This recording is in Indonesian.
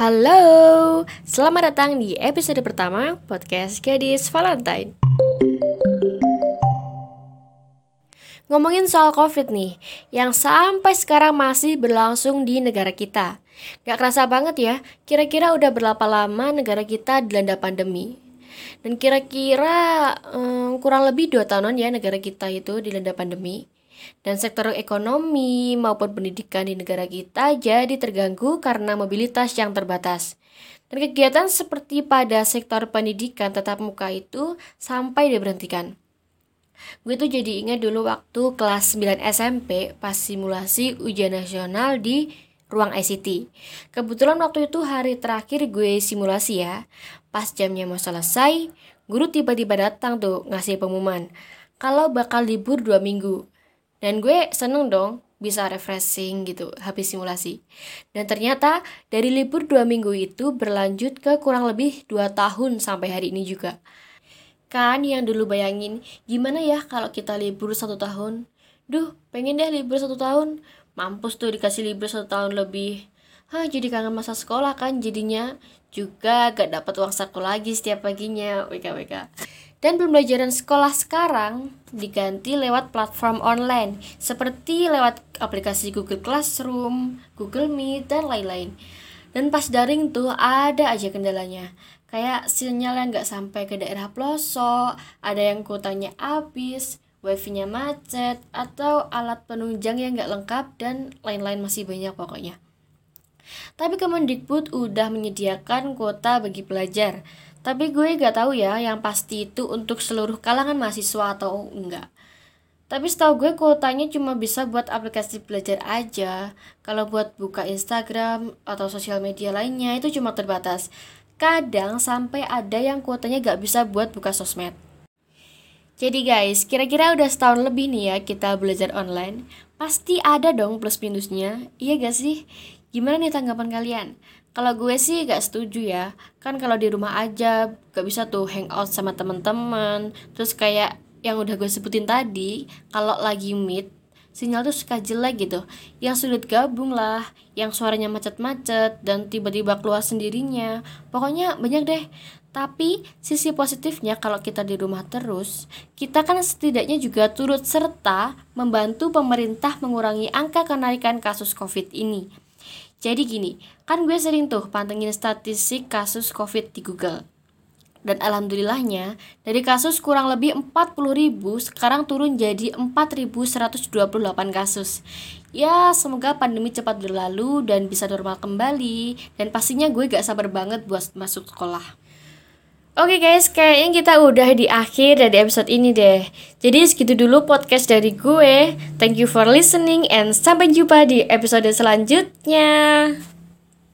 Halo, selamat datang di episode pertama podcast Gadis Valentine. Ngomongin soal COVID nih, yang sampai sekarang masih berlangsung di negara kita. Gak kerasa banget ya, kira-kira udah berapa lama negara kita dilanda pandemi. Dan kira-kira um, kurang lebih dua tahunan ya negara kita itu dilanda pandemi dan sektor ekonomi maupun pendidikan di negara kita jadi terganggu karena mobilitas yang terbatas. Dan kegiatan seperti pada sektor pendidikan tetap muka itu sampai diberhentikan. Gue tuh jadi ingat dulu waktu kelas 9 SMP pas simulasi ujian nasional di ruang ICT. Kebetulan waktu itu hari terakhir gue simulasi ya. Pas jamnya mau selesai, guru tiba-tiba datang tuh ngasih pengumuman kalau bakal libur dua minggu dan gue seneng dong bisa refreshing gitu habis simulasi. Dan ternyata dari libur dua minggu itu berlanjut ke kurang lebih dua tahun sampai hari ini juga. Kan yang dulu bayangin gimana ya kalau kita libur satu tahun. Duh pengen deh libur satu tahun. Mampus tuh dikasih libur satu tahun lebih. Hah jadi kangen masa sekolah kan jadinya. Juga gak dapat uang saku lagi setiap paginya. WKWK. WK. Dan pembelajaran sekolah sekarang diganti lewat platform online seperti lewat aplikasi Google Classroom, Google Meet, dan lain-lain. Dan pas daring tuh ada aja kendalanya. Kayak sinyal yang nggak sampai ke daerah pelosok, ada yang kuotanya habis, wifi-nya macet, atau alat penunjang yang nggak lengkap, dan lain-lain masih banyak pokoknya. Tapi Kemendikbud udah menyediakan kuota bagi pelajar, tapi gue gak tahu ya yang pasti itu untuk seluruh kalangan mahasiswa atau enggak. Tapi setahu gue kuotanya cuma bisa buat aplikasi belajar aja. Kalau buat buka Instagram atau sosial media lainnya itu cuma terbatas. Kadang sampai ada yang kuotanya gak bisa buat buka sosmed. Jadi guys, kira-kira udah setahun lebih nih ya kita belajar online. Pasti ada dong plus minusnya, iya gak sih? Gimana nih tanggapan kalian? Kalau gue sih gak setuju ya. Kan kalau di rumah aja gak bisa tuh hangout sama temen-temen Terus kayak yang udah gue sebutin tadi Kalau lagi meet sinyal tuh suka jelek gitu. Yang sulit gabung lah yang suaranya macet-macet dan tiba-tiba keluar sendirinya. Pokoknya banyak deh. Tapi sisi positifnya kalau kita di rumah terus kita kan setidaknya juga turut serta membantu pemerintah mengurangi angka kenaikan kasus covid ini jadi gini, kan gue sering tuh pantengin statistik kasus COVID di Google. Dan alhamdulillahnya, dari kasus kurang lebih 40 ribu, sekarang turun jadi 4128 kasus. Ya, semoga pandemi cepat berlalu dan bisa normal kembali. Dan pastinya gue gak sabar banget buat masuk sekolah. Oke guys, kayaknya kita udah di akhir dari episode ini deh. Jadi segitu dulu podcast dari gue. Thank you for listening and sampai jumpa di episode selanjutnya.